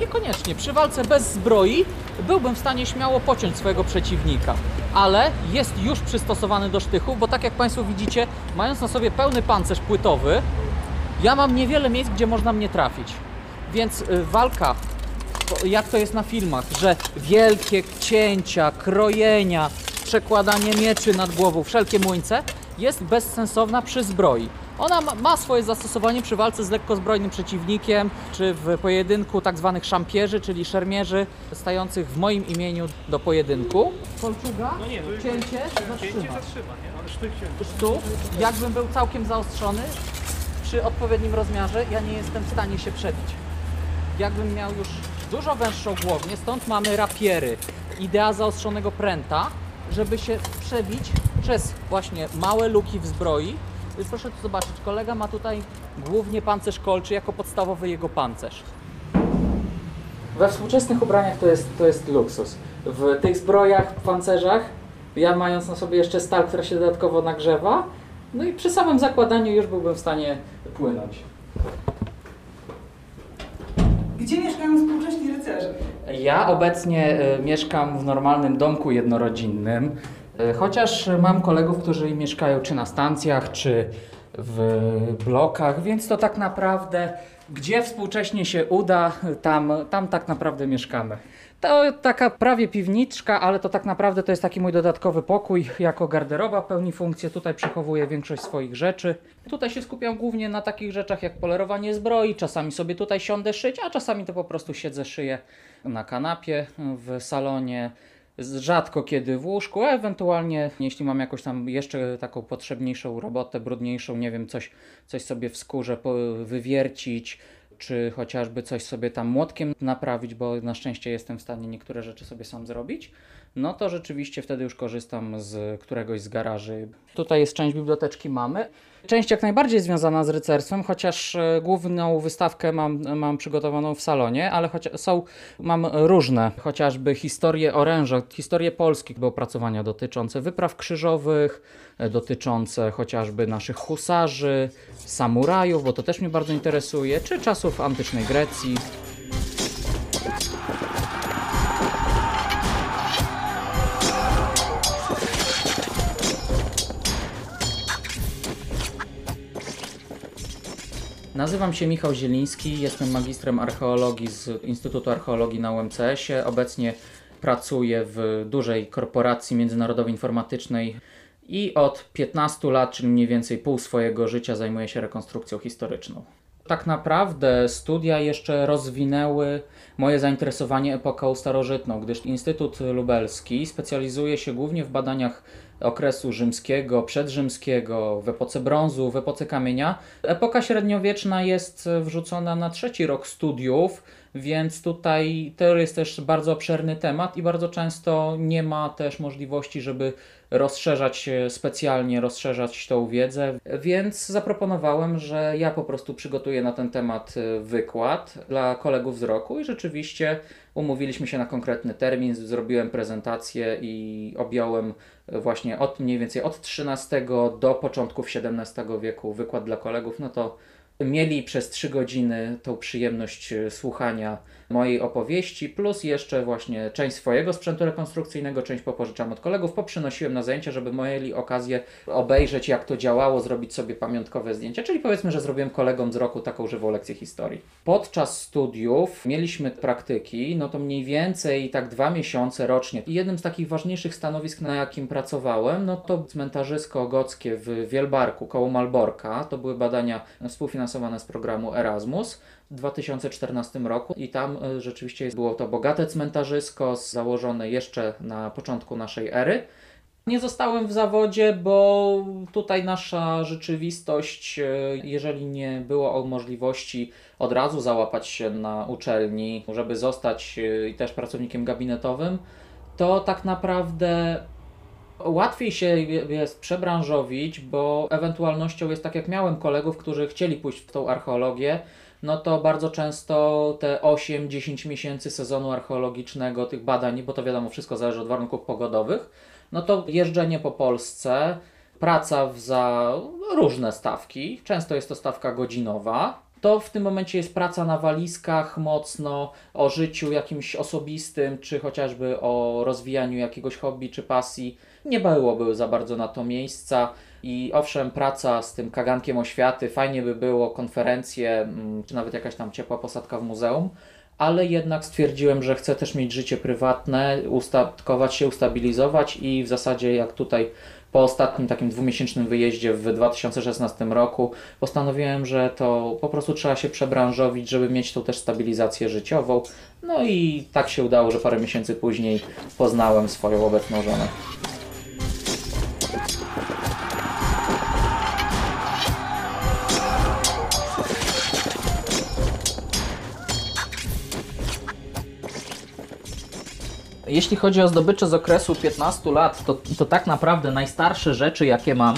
Niekoniecznie. Przy walce bez zbroi byłbym w stanie śmiało pociąć swojego przeciwnika, ale jest już przystosowany do sztychów, bo tak jak Państwo widzicie, mając na sobie pełny pancerz płytowy, ja mam niewiele miejsc, gdzie można mnie trafić. Więc y, walka, jak to jest na filmach, że wielkie cięcia, krojenia, przekładanie mieczy nad głową, wszelkie młyńce, jest bezsensowna przy zbroi. Ona ma, swoje zastosowanie przy walce z lekkozbrojnym przeciwnikiem, czy w pojedynku tak zwanych szampierzy, czyli szermierzy, stających w moim imieniu do pojedynku. Kolczuga, No nie, to jest cięcie, cięcie zatrzyma. zatrzyma, nie? Ale sztyk się... Tu, jakbym był całkiem zaostrzony, przy odpowiednim rozmiarze, ja nie jestem w stanie się przebić. Jakbym miał już dużo węższą głownię, stąd mamy rapiery, idea zaostrzonego pręta, żeby się przebić przez właśnie małe luki w zbroi. Y, Proszę tu zobaczyć, kolega ma tutaj głównie pancerz kolczy jako podstawowy jego pancerz. We współczesnych ubraniach to jest, to jest luksus. W tych zbrojach, pancerzach, ja mając na sobie jeszcze stal, która się dodatkowo nagrzewa, no i przy samym zakładaniu już byłbym w stanie płynąć. Gdzie mieszkają współcześni rycerze? Ja obecnie e, mieszkam w normalnym domku jednorodzinnym, chociaż mam kolegów, którzy mieszkają czy na stacjach, czy w blokach, więc to tak naprawdę, gdzie współcześnie się uda, tam, tam tak naprawdę mieszkamy. To taka prawie piwniczka, ale to tak naprawdę to jest taki mój dodatkowy pokój. Jako garderoba pełni funkcję. Tutaj przechowuję większość swoich rzeczy. Tutaj się skupiam głównie na takich rzeczach jak polerowanie zbroi. Czasami sobie tutaj siądę szyć, a czasami to po prostu siedzę, szyję na kanapie w salonie. Rzadko kiedy w łóżku, a ewentualnie jeśli mam jakąś tam jeszcze taką potrzebniejszą robotę, brudniejszą, nie wiem, coś, coś sobie w skórze wywiercić, czy chociażby coś sobie tam młotkiem naprawić, bo na szczęście jestem w stanie niektóre rzeczy sobie sam zrobić, no to rzeczywiście wtedy już korzystam z któregoś z garaży. Tutaj jest część biblioteczki mamy. Część jak najbardziej związana z rycerstwem, chociaż e, główną wystawkę mam, mam przygotowaną w salonie, ale choć, są, mam różne, chociażby historie oręża, historie polskich, opracowania dotyczące wypraw krzyżowych, e, dotyczące chociażby naszych husarzy, samurajów, bo to też mnie bardzo interesuje, czy czasów antycznej Grecji. Nazywam się Michał Zieliński, jestem magistrem archeologii z Instytutu Archeologii na UMCS-ie. Obecnie pracuję w dużej korporacji międzynarodowej informatycznej i od 15 lat, czyli mniej więcej pół swojego życia zajmuję się rekonstrukcją historyczną. Tak naprawdę studia jeszcze rozwinęły moje zainteresowanie epoką starożytną, gdyż Instytut Lubelski specjalizuje się głównie w badaniach okresu rzymskiego, przedrzymskiego, w epoce brązu, w epoce kamienia. Epoka średniowieczna jest wrzucona na trzeci rok studiów, więc tutaj to jest też bardzo obszerny temat i bardzo często nie ma też możliwości, żeby rozszerzać specjalnie, rozszerzać tą wiedzę, więc zaproponowałem, że ja po prostu przygotuję na ten temat e, wykład dla kolegów z roku i rzeczywiście umówiliśmy się na konkretny termin, zrobiłem prezentację i objąłem właśnie od mniej więcej od XIII do początków XVII wieku wykład dla kolegów, no to mieli przez trzy godziny tą przyjemność e, słuchania mojej opowieści, plus jeszcze właśnie część swojego sprzętu rekonstrukcyjnego, część popożyczam od kolegów, poprzynosiłem na zajęcia, żeby mieli okazję obejrzeć jak to działało, zrobić sobie pamiątkowe zdjęcia, czyli powiedzmy, że zrobiłem kolegom z roku taką żywą lekcję historii. Podczas studiów mieliśmy praktyki, no to mniej więcej tak dwa miesiące rocznie. I jednym z takich ważniejszych stanowisk, na jakim pracowałem, no to cmentarzysko gockie w Wielbarku koło Malborka. To były badania współfinansowane z programu Erasmus w 2014 roku i tam y, rzeczywiście było to bogate cmentarzysko założone jeszcze na początku naszej ery. Nie zostałem w zawodzie, bo tutaj nasza rzeczywistość, e, jeżeli nie było możliwości od razu załapać się na uczelni, żeby zostać e, i też pracownikiem gabinetowym, to tak naprawdę łatwiej się je- jest przebranżowić, bo ewentualnością jest tak jak miałem kolegów, którzy chcieli pójść w tą archeologię, no to bardzo często te 8-10 miesięcy sezonu archeologicznego, tych badań, bo to wiadomo, wszystko zależy od warunków pogodowych, no to jeżdżenie po Polsce, praca za różne stawki, często jest to stawka godzinowa, to w tym momencie jest praca na walizkach mocno, o życiu jakimś osobistym, czy chociażby o rozwijaniu jakiegoś hobby czy pasji. Nie byłoby za bardzo na to miejsca. I owszem, praca z tym kagankiem oświaty, fajnie by było, konferencje, mm, czy nawet jakaś tam ciepła posadka w muzeum, ale jednak stwierdziłem, że chcę też mieć życie prywatne, ustatkować się, ustabilizować i w zasadzie jak tutaj po ostatnim takim dwumiesięcznym wyjeździe w 2016 roku postanowiłem, że to po prostu trzeba się przebranżowić, żeby mieć tą też stabilizację życiową. No i tak się udało, że parę miesięcy później poznałem swoją obecną żonę. Jeśli chodzi o zdobycze z okresu 15 lat, to, to tak naprawdę najstarsze rzeczy, jakie mam,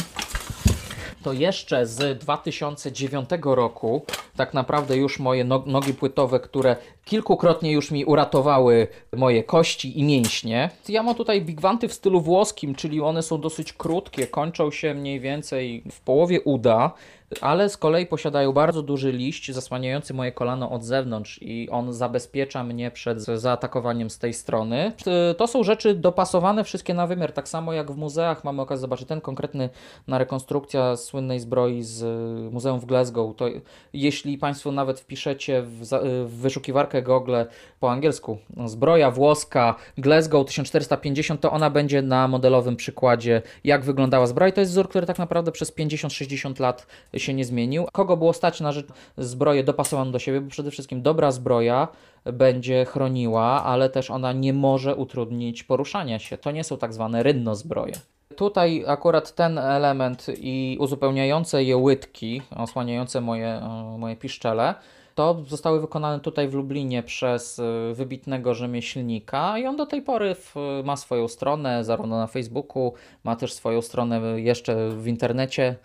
to jeszcze z 2009 roku, tak naprawdę już moje no- nogi płytowe, które kilkukrotnie już mi uratowały moje kości i mięśnie. Ja mam tutaj bigwanty w stylu włoskim, czyli one są dosyć krótkie, kończą się mniej więcej w połowie uda, ale z kolei posiadają bardzo duży liść zasłaniający moje kolano od zewnątrz i on zabezpiecza mnie przed zaatakowaniem z tej strony. To są rzeczy dopasowane wszystkie na wymiar, tak samo jak w muzeach mamy okazję zobaczyć ten konkretny na rekonstrukcja słynnej zbroi z Muzeum w Glasgow. To jeśli Państwo nawet wpiszecie w, w wyszukiwarkę Google po angielsku zbroja włoska Glasgow 1450, to ona będzie na modelowym przykładzie jak wyglądała zbroja. To jest wzór, który tak naprawdę przez 50-60 lat się nie zmienił. Kogo było stać na rzecz zbroję dopasowaną do siebie, bo przede wszystkim dobra zbroja będzie chroniła, ale też ona nie może utrudnić poruszania się. To nie są tak zwane rynno zbroje. Tutaj akurat ten element i uzupełniające je łydki, osłaniające moje, e, moje piszczele, to zostały wykonane tutaj w Lublinie przez e, wybitnego rzemieślnika i on do tej pory w, ma swoją stronę, zarówno na Facebooku, ma też swoją stronę jeszcze w internecie.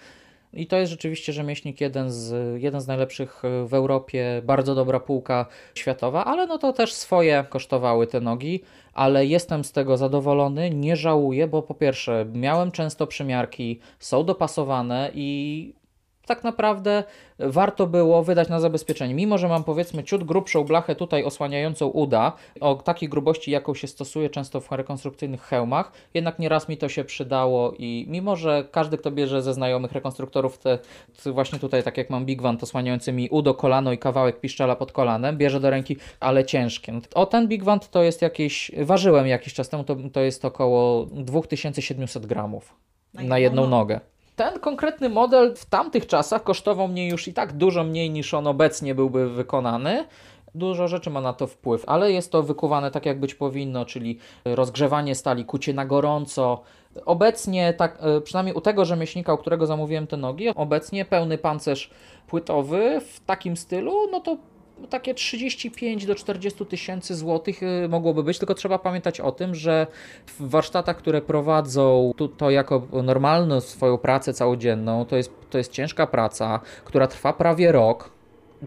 I to jest rzeczywiście rzemieślnik jeden z, jeden z najlepszych w Europie, bardzo dobra półka światowa, ale no to też swoje kosztowały te nogi, ale jestem z tego zadowolony, nie żałuję, bo po pierwsze miałem często przymiarki, są dopasowane i tak naprawdę warto było wydać na zabezpieczenie. Mimo, że mam powiedzmy ciut grubszą blachę tutaj osłaniającą uda, o takiej grubości, jaką się stosuje często w rekonstrukcyjnych hełmach, jednak nieraz mi to się przydało i mimo, że każdy, kto bierze ze znajomych rekonstruktorów te, właśnie tutaj, tak jak mam Big Van osłaniający mi udo, kolano i kawałek piszczela pod kolanem, bierze do ręki, ale ciężkie. No, O ten Big Van to jest jakieś, ważyłem jakiś czas temu, to, to jest około 2700 gramów na jedną nogę. Ten konkretny model w tamtych czasach kosztował mnie już i tak dużo mniej niż on obecnie byłby wykonany. Dużo rzeczy ma na to wpływ, ale jest to wykuwane tak jak być powinno, czyli rozgrzewanie stali, kucie na gorąco. Obecnie, tak, e, przynajmniej u tego rzemieślnika, u którego zamówiłem te nogi, obecnie pełny pancerz płytowy w takim stylu, no to takie 35 do 40 tysięcy złotych y, mogłoby być, tylko trzeba pamiętać o tym, że w warsztatach, które prowadzą tu, to jako normalną swoją pracę całodzienną, to jest, to jest ciężka praca, która trwa prawie rok.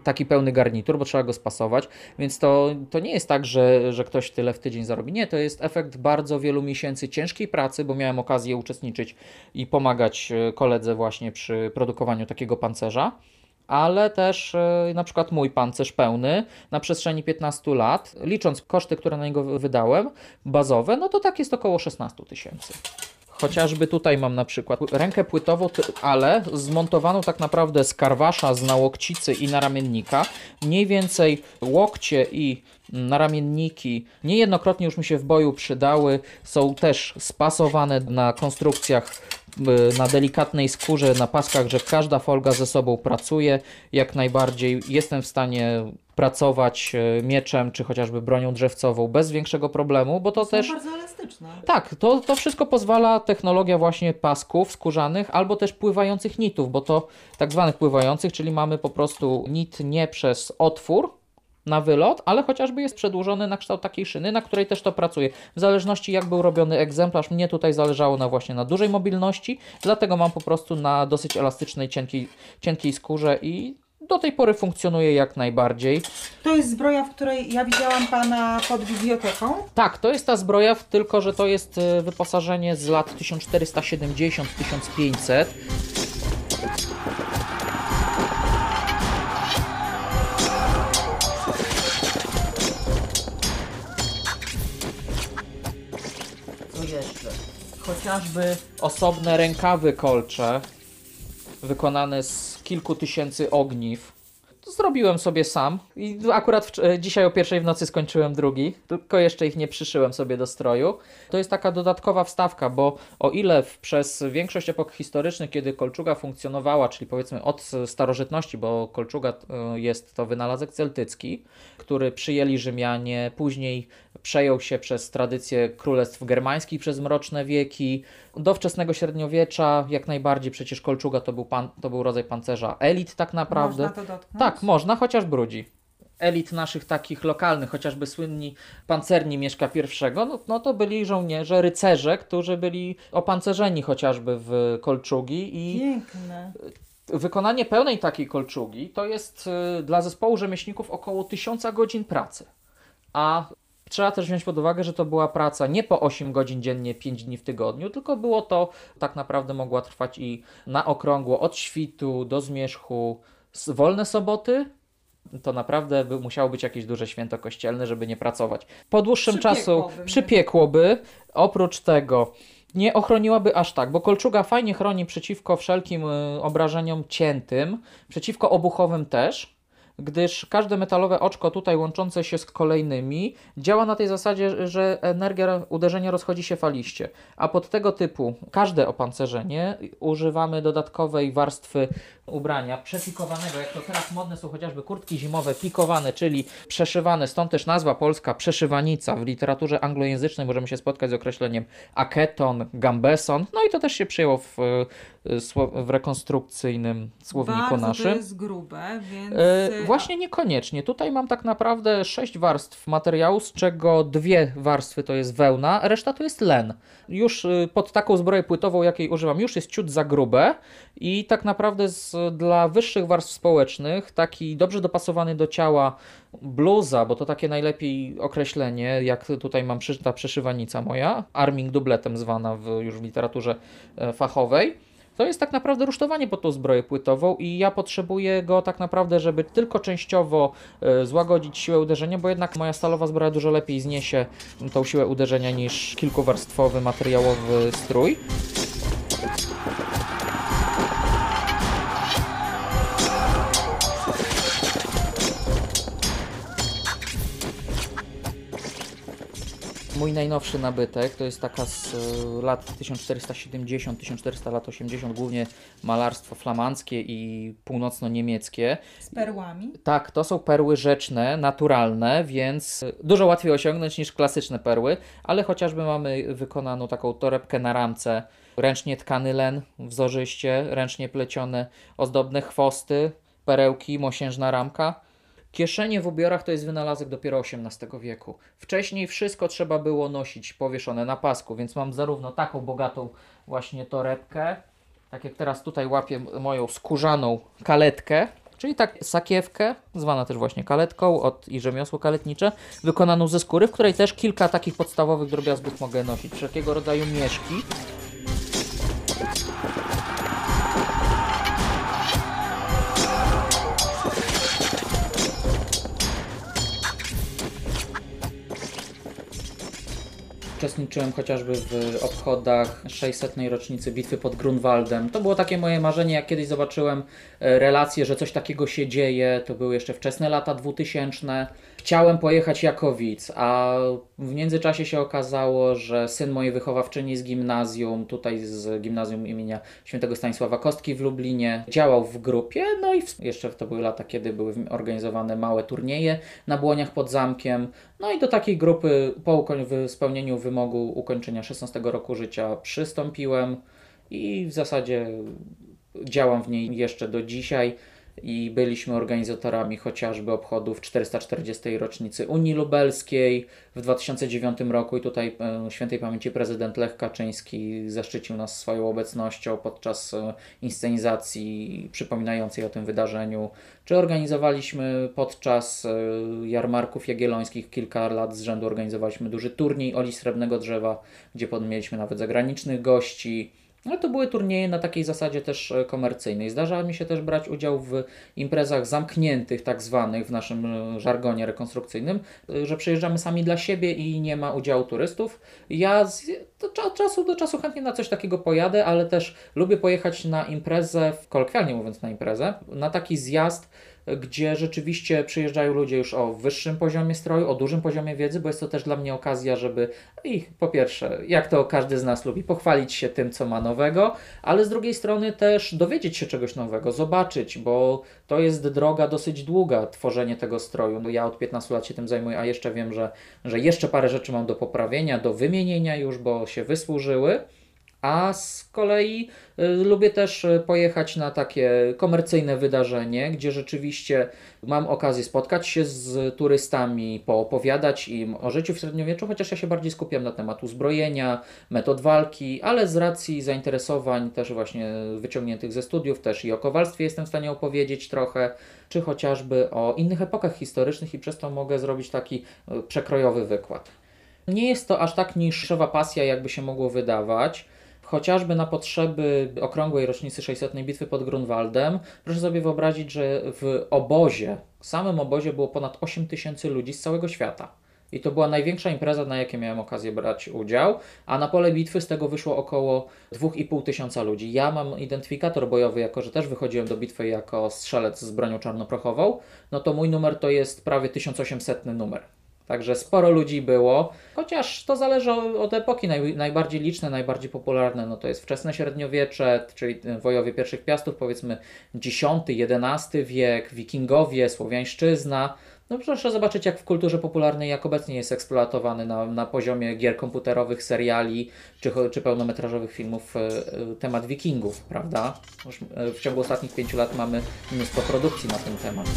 Taki pełny garnitur, bo trzeba go spasować, więc to, to nie jest tak, że, że ktoś tyle w tydzień zarobi. Nie, to jest efekt bardzo wielu miesięcy ciężkiej pracy, bo miałem okazję uczestniczyć i pomagać e, koledze właśnie przy produkowaniu takiego pancerza ale też e, na przykład mój pancerz pełny na przestrzeni 15 lat, licząc koszty, które na niego wydałem, bazowe, no to tak jest około 16 tysięcy. Chociażby tutaj mam na przykład rękę płytową, ale zmontowaną tak naprawdę z karwasza, z nałokcicy i naramiennika. Mniej więcej łokcie i naramienniki niejednokrotnie już mi się w boju przydały. Są też spasowane na konstrukcjach y, na delikatnej skórze, na paskach, że każda folga ze sobą pracuje. Jak najbardziej jestem w stanie pracować e, mieczem czy chociażby bronią drzewcową bez większego problemu, bo to Są też bardzo elastyczne. tak, to, to wszystko pozwala technologia właśnie pasków skórzanych albo też pływających nitów, bo to tak zwanych pływających, czyli mamy po prostu nit nie przez otwór na wylot, ale chociażby jest przedłużony na kształt takiej szyny, na której też to pracuje. W zależności jak był robiony egzemplarz, mnie tutaj zależało na właśnie na dużej mobilności, dlatego mam po prostu na dosyć elastycznej, cienkiej, cienkiej skórze i do tej pory funkcjonuje jak najbardziej. To jest zbroja, w której ja widziałam Pana pod biblioteką. Tak, to jest ta zbroja, tylko że to jest e, wyposażenie z lat 1470-1500. Chociażby osobne rękawy kolcze wykonane z kilku tysięcy ogniw. Zrobiłem sobie sam i akurat w, e, dzisiaj o pierwszej w nocy skończyłem drugi, tylko jeszcze ich nie przyszyłem sobie do stroju. To jest taka dodatkowa wstawka, bo o ile w, przez większość epok historycznych, kiedy kolczuga funkcjonowała, czyli powiedzmy od starożytności, bo kolczuga e, jest to wynalazek celtycki, który przyjęli Rzymianie, później przejął się przez tradycję królestw germańskich przez mroczne wieki. Do wczesnego średniowiecza jak najbardziej przecież kolczuga to był, pan, to był rodzaj pancerza elit tak naprawdę. Można to dotknąć? Tak, można, chociaż brudzi. Elit naszych takich lokalnych, chociażby słynni pancerni Mieszka I, no, no to byli żołnierze, rycerze, którzy byli opancerzeni chociażby w kolczugi i Piękne. wykonanie pełnej takiej kolczugi to jest y, dla zespołu rzemieślników około 1000 godzin pracy. A trzeba też wziąć pod uwagę, że to była praca nie po 8 godzin dziennie, 5 dni w tygodniu, tylko było to tak naprawdę mogła trwać i na okrągło od świtu do zmierzchu, wolne soboty. To naprawdę by, musiało być jakieś duże święto kościelne, żeby nie pracować. Po dłuższym czasu Przypiekłoby. przypiekłoby. Oprócz tego nie ochroniłaby aż tak, bo kolczuga fajnie chroni przeciwko wszelkim y, obrażeniom ciętym, przeciwko obuchowym też, gdyż każde metalowe oczko tutaj łączące się z kolejnymi działa na tej zasadzie, że energia uderzenia rozchodzi się faliście, a pod tego typu każde opancerzenie używamy dodatkowej warstwy ubrania przepikowanego, jak to teraz modne są chociażby kurtki zimowe pikowane, czyli przeszywane, stąd też nazwa polska przeszywanica. W literaturze anglojęzycznej możemy się spotkać z określeniem aketon, gambeson, no i to też się przyjęło w, w rekonstrukcyjnym słowniku Bardzo naszym. to jest grube, więc... E, y, właśnie niekoniecznie. Tutaj mam tak naprawdę sześć warstw materiału, z czego dwie warstwy to jest wełna, reszta to jest len. Już y, pod taką zbroję płytową, jakiej używam, już jest ciut za grube i tak naprawdę z, dla wyższych warstw społecznych taki dobrze dopasowany do ciała bluza, bo to takie najlepiej określenie, jak tutaj mam ta przeszywanica moja, arming dubletem zwana w, już w literaturze e, fachowej. To jest tak naprawdę rusztowanie pod tą zbroję płytową i ja potrzebuję go tak naprawdę, żeby tylko częściowo e, złagodzić siłę uderzenia, bo jednak moja stalowa zbroja dużo lepiej zniesie tą siłę uderzenia niż kilkuwarstwowy materiałowy strój. Mój najnowszy nabytek to jest taka z e, lat 1470-1400 lat 80, głównie malarstwo flamandzkie i północno-niemieckie. Z perłami. Tak, to są perły rzeczne, naturalne, więc dużo łatwiej osiągnąć niż klasyczne perły, ale chociażby mamy wykonaną taką torebkę na ramce, ręcznie tkany len wzorzyście, ręcznie plecione ozdobne chwosty, perełki, mosiężna ramka. Kieszenie w ubiorach to jest wynalazek dopiero XVIII wieku. Wcześniej wszystko trzeba było nosić powieszone na pasku, więc mam zarówno taką bogatą właśnie torebkę, tak jak teraz tutaj łapię moją skórzaną kaletkę, czyli tak sakiewkę, zwana też właśnie kaletką od i rzemiosło kaletnicze, wykonaną ze skóry, w której też kilka takich podstawowych drobiazgów mogę nosić, wszelkiego rodzaju mieszki. Uczestniczyłem chociażby w obchodach 600. rocznicy bitwy pod Grunwaldem. To było takie moje marzenie, jak kiedyś zobaczyłem e, relacje, że coś takiego się dzieje. To były jeszcze wczesne lata 2000. Chciałem pojechać jako widz, a w międzyczasie się okazało, że syn mojej wychowawczyni z gimnazjum, tutaj z gimnazjum imienia świętego Stanisława Kostki w Lublinie, działał w grupie. No i w, jeszcze to były lata, kiedy były organizowane małe turnieje na błoniach pod zamkiem. No i do takiej grupy po spełnieniu wymogu ukończenia 16 roku życia przystąpiłem i w zasadzie działam w niej jeszcze do dzisiaj i byliśmy organizatorami chociażby obchodów 440. rocznicy Unii Lubelskiej w 2009 roku i tutaj e, świętej pamięci prezydent Lech Kaczyński zaszczycił nas swoją obecnością podczas e, inscenizacji przypominającej o tym wydarzeniu. Czy organizowaliśmy podczas e, jarmarków jagiellońskich kilka lat z rzędu organizowaliśmy duży turniej Oli Srebrnego Drzewa, gdzie pod- mieliśmy nawet zagranicznych gości. No to były turnieje na takiej zasadzie też e, komercyjnej. Zdarza mi się też brać udział w imprezach zamkniętych, tak zwanych w naszym e, żargonie rekonstrukcyjnym, e, że przyjeżdżamy sami dla siebie i nie ma udziału turystów. Ja z, do, od czasu do czasu chętnie na coś takiego pojadę, ale też lubię pojechać na imprezę, kolokwialnie mówiąc na imprezę, na taki zjazd, gdzie rzeczywiście przyjeżdżają ludzie już o wyższym poziomie stroju, o dużym poziomie wiedzy, bo jest to też dla mnie okazja, żeby ich po pierwsze, jak to każdy z nas lubi, pochwalić się tym, co ma nowego, ale z drugiej strony też dowiedzieć się czegoś nowego, zobaczyć, bo to jest droga dosyć długa, tworzenie tego stroju. No ja od 15 lat się tym zajmuję, a jeszcze wiem, że, że jeszcze parę rzeczy mam do poprawienia, do wymienienia już, bo się wysłużyły. A z kolei y, lubię też y, pojechać na takie komercyjne wydarzenie, gdzie rzeczywiście mam okazję spotkać się z turystami, poopowiadać im o życiu w średniowieczu, chociaż ja się bardziej skupiam na temat uzbrojenia, metod walki, ale z racji zainteresowań też właśnie wyciągniętych ze studiów, też i o kowalstwie jestem w stanie opowiedzieć trochę, czy chociażby o innych epokach historycznych i przez to mogę zrobić taki y, przekrojowy wykład. Nie jest to aż tak niszowa pasja, jakby się mogło wydawać chociażby na potrzeby okrągłej rocznicy 600 bitwy pod Grunwaldem. Proszę sobie wyobrazić, że w obozie, w samym obozie było ponad 8 tysięcy ludzi z całego świata. I to była największa impreza, na jakiej miałem okazję brać udział, a na pole bitwy z tego wyszło około 2,5 tysiąca ludzi. Ja mam identyfikator bojowy, jako że też wychodziłem do bitwy jako strzelec z bronią czarnoprochową, no to mój numer to jest prawie 1800 numer. Także sporo ludzi było, chociaż to zależy od epoki. Naj, najbardziej liczne, najbardziej popularne no to jest wczesne średniowiecze, czyli wojowie pierwszych piastów, powiedzmy X, XI wiek, wikingowie, słowiańszczyzna. No proszę zobaczyć, jak w kulturze popularnej, jak obecnie jest eksploatowany na, na poziomie gier komputerowych, seriali czy, czy pełnometrażowych filmów e, e, temat wikingów, prawda? Już e, w ciągu ostatnich pięciu lat mamy mnóstwo produkcji na ten temat.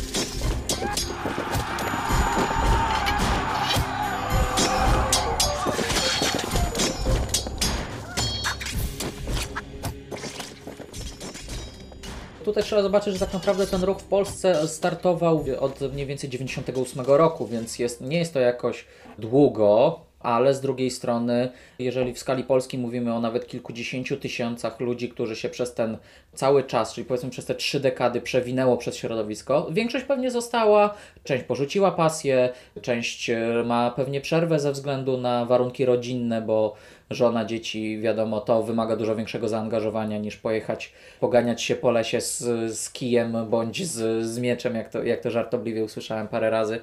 Tutaj trzeba zobaczyć, że tak naprawdę ten ruch w Polsce startował od mniej więcej 98 roku, więc jest, nie jest to jakoś długo, ale z drugiej strony, jeżeli w skali Polski mówimy o nawet kilkudziesięciu tysiącach ludzi, którzy się przez ten cały czas, czyli powiedzmy przez te trzy dekady przewinęło przez środowisko, większość pewnie została, część porzuciła pasję, część e, ma pewnie przerwę ze względu na warunki rodzinne, bo żona, dzieci, wiadomo, to wymaga dużo większego zaangażowania niż pojechać, poganiać się po lesie z, z kijem bądź z, z mieczem, jak to, jak to żartobliwie usłyszałem parę razy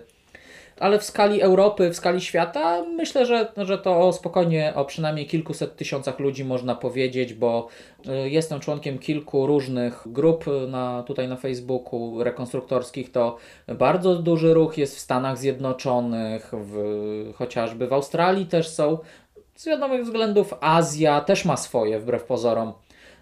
ale w skali Europy, w skali świata myślę, że, że to spokojnie o przynajmniej kilkuset tysiącach ludzi można powiedzieć, bo y, jestem członkiem kilku różnych grup na, tutaj na Facebooku rekonstruktorskich. To bardzo duży ruch jest w Stanach Zjednoczonych, w, chociażby w Australii też są. Z wiadomych względów Azja też ma swoje, wbrew pozorom.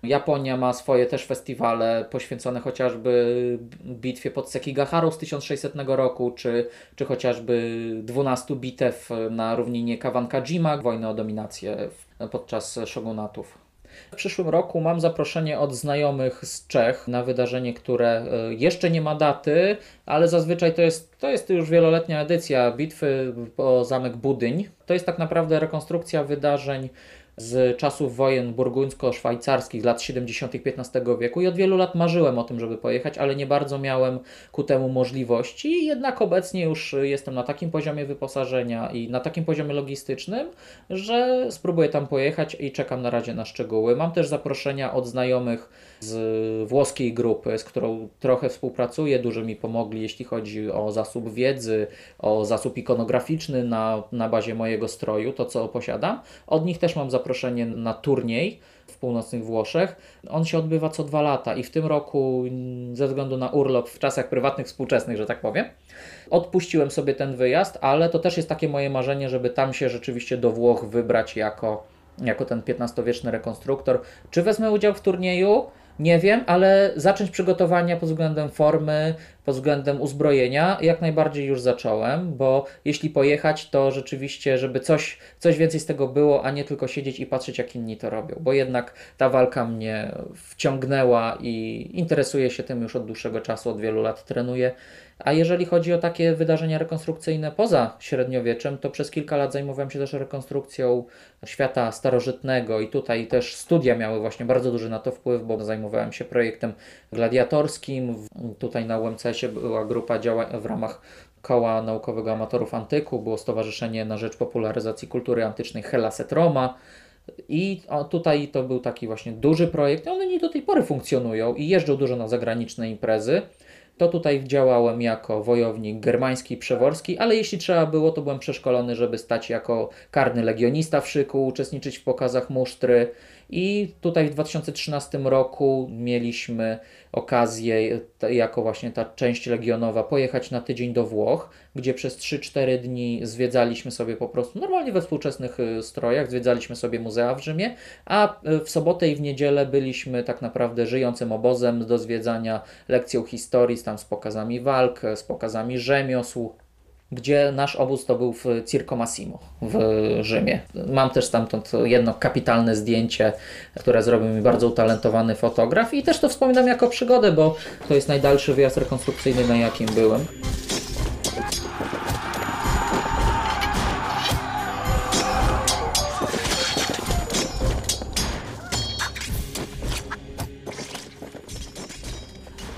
Japonia ma swoje też festiwale poświęcone chociażby bitwie pod Sekigaharu z 1600 roku, czy, czy chociażby 12 bitew na równinie Kawankajima, wojny o dominację podczas shogunatów. W przyszłym roku mam zaproszenie od znajomych z Czech na wydarzenie, które e, jeszcze nie ma daty, ale zazwyczaj to jest, to jest już wieloletnia edycja bitwy o zamek Budyń. To jest tak naprawdę rekonstrukcja wydarzeń z czasów wojen burguńsko-szwajcarskich lat 70. XV wieku i od wielu lat marzyłem o tym, żeby pojechać, ale nie bardzo miałem ku temu możliwości. Jednak obecnie już jestem na takim poziomie wyposażenia i na takim poziomie logistycznym, że spróbuję tam pojechać i czekam na razie na szczegóły. Mam też zaproszenia od znajomych z włoskiej grupy, z którą trochę współpracuję, dużo mi pomogli, jeśli chodzi o zasób wiedzy, o zasób ikonograficzny na, na bazie mojego stroju, to co posiadam. Od nich też mam zaproszenie na turniej w północnych Włoszech. On się odbywa co dwa lata i w tym roku, ze względu na urlop w czasach prywatnych, współczesnych, że tak powiem, odpuściłem sobie ten wyjazd, ale to też jest takie moje marzenie, żeby tam się rzeczywiście do Włoch wybrać jako, jako ten XV-wieczny rekonstruktor. Czy wezmę udział w turnieju? Nie wiem, ale zacząć przygotowania pod względem formy, pod względem uzbrojenia jak najbardziej już zacząłem, bo jeśli pojechać, to rzeczywiście, żeby coś, coś więcej z tego było, a nie tylko siedzieć i patrzeć, jak inni to robią, bo jednak ta walka mnie wciągnęła i interesuję się tym już od dłuższego czasu, od wielu lat trenuję A jeżeli chodzi o takie wydarzenia rekonstrukcyjne poza średniowieczem, to przez kilka lat zajmowałem się też rekonstrukcją świata starożytnego i tutaj też studia miały właśnie bardzo duży na to wpływ, bo zajmowałem się projektem gladiatorskim. Tutaj na UMCS-ie była grupa działań w ramach Koła Naukowego Amatorów Antyku, było Stowarzyszenie na Rzecz Popularyzacji Kultury Antycznej Hellas et Roma. I tutaj to był taki właśnie duży projekt. One nie do tej pory funkcjonują i jeżdżą dużo na zagraniczne imprezy. To tutaj działałem jako wojownik germański przeworski, ale jeśli trzeba było, to byłem przeszkolony, żeby stać jako karny legionista w szyku, uczestniczyć w pokazach musztry. I tutaj w 2013 roku mieliśmy okazję, jako właśnie ta część legionowa, pojechać na tydzień do Włoch, gdzie przez 3-4 dni zwiedzaliśmy sobie po prostu, normalnie we współczesnych y, strojach, zwiedzaliśmy sobie muzea w Rzymie, a y, w sobotę i w niedzielę byliśmy tak naprawdę żyjącym obozem do zwiedzania lekcją historii, tam z pokazami walk, z pokazami rzemiosł, gdzie nasz obóz to był w Circo Massimo w Rzymie. Mam też stamtąd jedno kapitalne zdjęcie, które zrobił mi bardzo utalentowany fotograf i też to wspominam jako przygodę, bo to jest najdalszy wyjazd rekonstrukcyjny, na jakim byłem.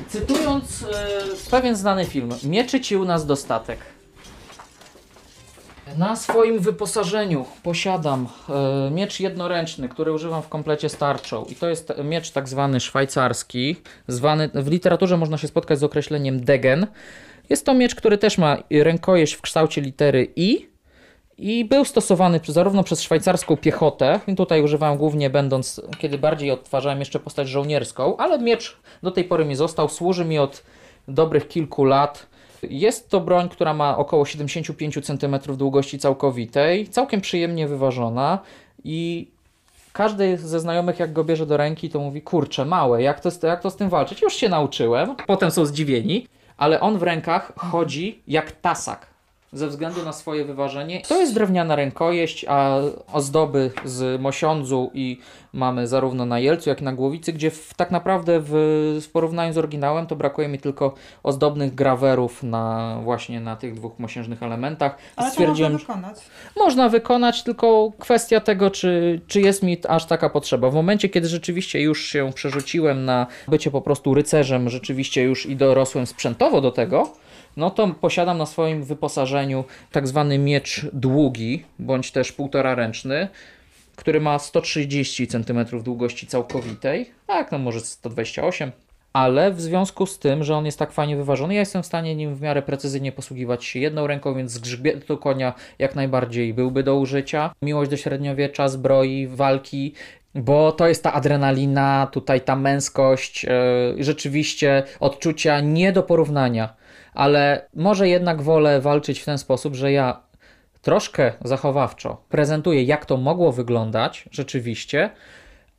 Cytując e, pewien znany film, mieczyci u nas dostatek. Na swoim wyposażeniu posiadam e, miecz jednoręczny, który używam w komplecie starczą. I to jest miecz tak zwany szwajcarski. Zwany, w literaturze można się spotkać z określeniem degen. Jest to miecz, który też ma rękojeść w kształcie litery I. I był stosowany zarówno przez szwajcarską piechotę, tutaj używałem głównie będąc, kiedy bardziej odtwarzałem jeszcze postać żołnierską, ale miecz do tej pory mi został, służy mi od dobrych kilku lat. Jest to broń, która ma około 75 cm długości całkowitej, całkiem przyjemnie wyważona i każdy ze znajomych, jak go bierze do ręki, to mówi: Kurczę, małe, jak to, jak to z tym walczyć? Już się nauczyłem. Potem są zdziwieni, ale on w rękach chodzi jak tasak. Ze względu na swoje wyważenie. To jest drewniana rękojeść, a ozdoby z mosiądzu i mamy zarówno na jelcu, jak i na głowicy, gdzie w, tak naprawdę w, w porównaniu z oryginałem to brakuje mi tylko ozdobnych grawerów na właśnie na tych dwóch mosiężnych elementach. Ale to Stwierdziłem, można wykonać. można wykonać, tylko kwestia tego, czy, czy jest mi aż taka potrzeba. W momencie, kiedy rzeczywiście już się przerzuciłem na bycie po prostu rycerzem, rzeczywiście już i dorosłem sprzętowo do tego, no to posiadam na swoim wyposażeniu tak zwany miecz długi, bądź też półtora ręczny, który ma 130 cm długości całkowitej, tak, no może 128 ale w związku z tym, że on jest tak fajnie wyważony, ja jestem w stanie nim w miarę precyzyjnie posługiwać się jedną ręką, więc z grzbietu konia jak najbardziej byłby do użycia. Miłość do średniowiecza, zbroi, walki, bo to jest ta adrenalina, tutaj ta męskość, yy, rzeczywiście odczucia nie do porównania, ale może jednak wolę walczyć w ten sposób, że ja troszkę zachowawczo prezentuję, jak to mogło wyglądać rzeczywiście,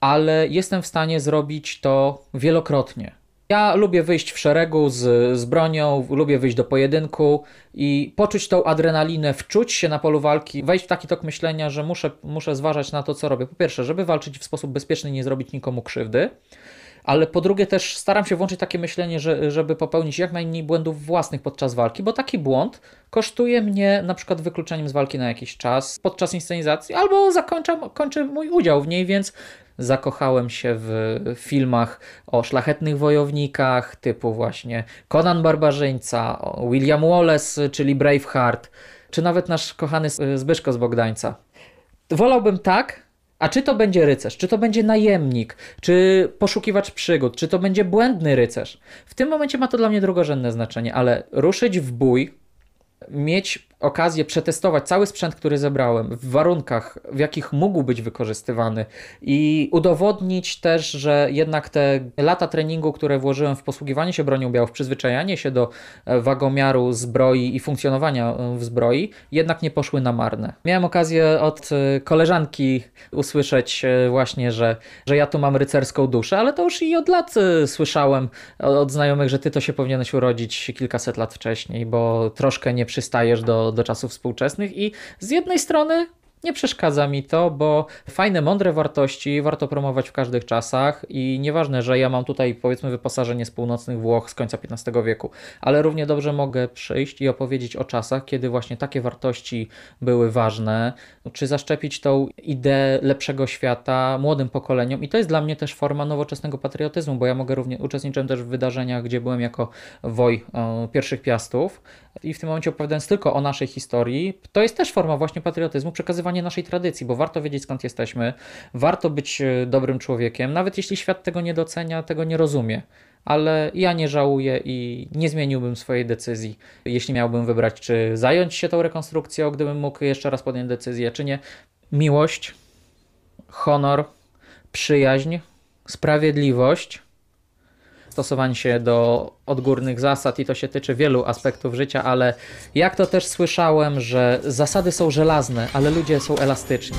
ale jestem w stanie zrobić to wielokrotnie. Ja lubię wyjść w szeregu z, z bronią, lubię wyjść do pojedynku i poczuć tą adrenalinę, wczuć się na polu walki, wejść w taki tok myślenia, że muszę, muszę zważać na to, co robię. Po pierwsze, żeby walczyć w sposób bezpieczny nie zrobić nikomu krzywdy, ale po drugie też staram się włączyć takie myślenie, że, żeby popełnić jak najmniej błędów własnych podczas walki, bo taki błąd kosztuje mnie na przykład wykluczeniem z walki na jakiś czas podczas inscenizacji, albo zakończam, kończy mój udział w niej, więc zakochałem się w filmach o szlachetnych wojownikach, typu właśnie Conan Barbarzyńca, William Wallace, czyli Braveheart, czy nawet nasz kochany Zbyszko z Bogdańca. Wolałbym tak, a czy to będzie rycerz, czy to będzie najemnik, czy poszukiwacz przygód, czy to będzie błędny rycerz. W tym momencie ma to dla mnie drugorzędne znaczenie, ale ruszyć w bój, mieć okazję przetestować cały sprzęt, który zebrałem w warunkach, w jakich mógł być wykorzystywany i udowodnić też, że jednak te lata treningu, które włożyłem w posługiwanie się bronią białą, w przyzwyczajanie się do e, wagomiaru zbroi i funkcjonowania e, w zbroi, jednak nie poszły na marne. Miałem okazję od e, koleżanki usłyszeć właśnie, że, że ja tu mam rycerską duszę, ale to już i od lat słyszałem od znajomych, że ty to się powinieneś urodzić kilkaset lat wcześniej, bo troszkę nie przystajesz do, do czasów współczesnych i z jednej strony Nie przeszkadza mi to, bo fajne, mądre wartości warto promować w każdych czasach i nieważne, że ja mam tutaj powiedzmy wyposażenie z północnych Włoch z końca XV wieku, ale równie dobrze mogę przyjść i opowiedzieć o czasach, kiedy właśnie takie wartości były ważne, czy zaszczepić tą ideę lepszego świata młodym pokoleniom. I to jest dla mnie też forma nowoczesnego patriotyzmu, bo ja mogę równie, uczestniczyłem też w wydarzeniach, gdzie byłem jako woj e, pierwszych piastów i w tym momencie opowiadając tylko o naszej historii, to jest też forma właśnie patriotyzmu, przekazywanie naszej tradycji, bo warto wiedzieć skąd jesteśmy, warto być e, dobrym człowiekiem, nawet jeśli świat tego nie docenia, tego nie rozumie. Ale ja nie żałuję i nie zmieniłbym swojej decyzji, jeśli miałbym wybrać, czy zająć się tą rekonstrukcją, gdybym mógł jeszcze raz podjąć decyzję, czy nie. Miłość, honor, przyjaźń, sprawiedliwość, stosowanie się do odgórnych zasad i to się tyczy wielu aspektów życia, ale jak to też słyszałem, że zasady są żelazne, ale ludzie są elastyczni.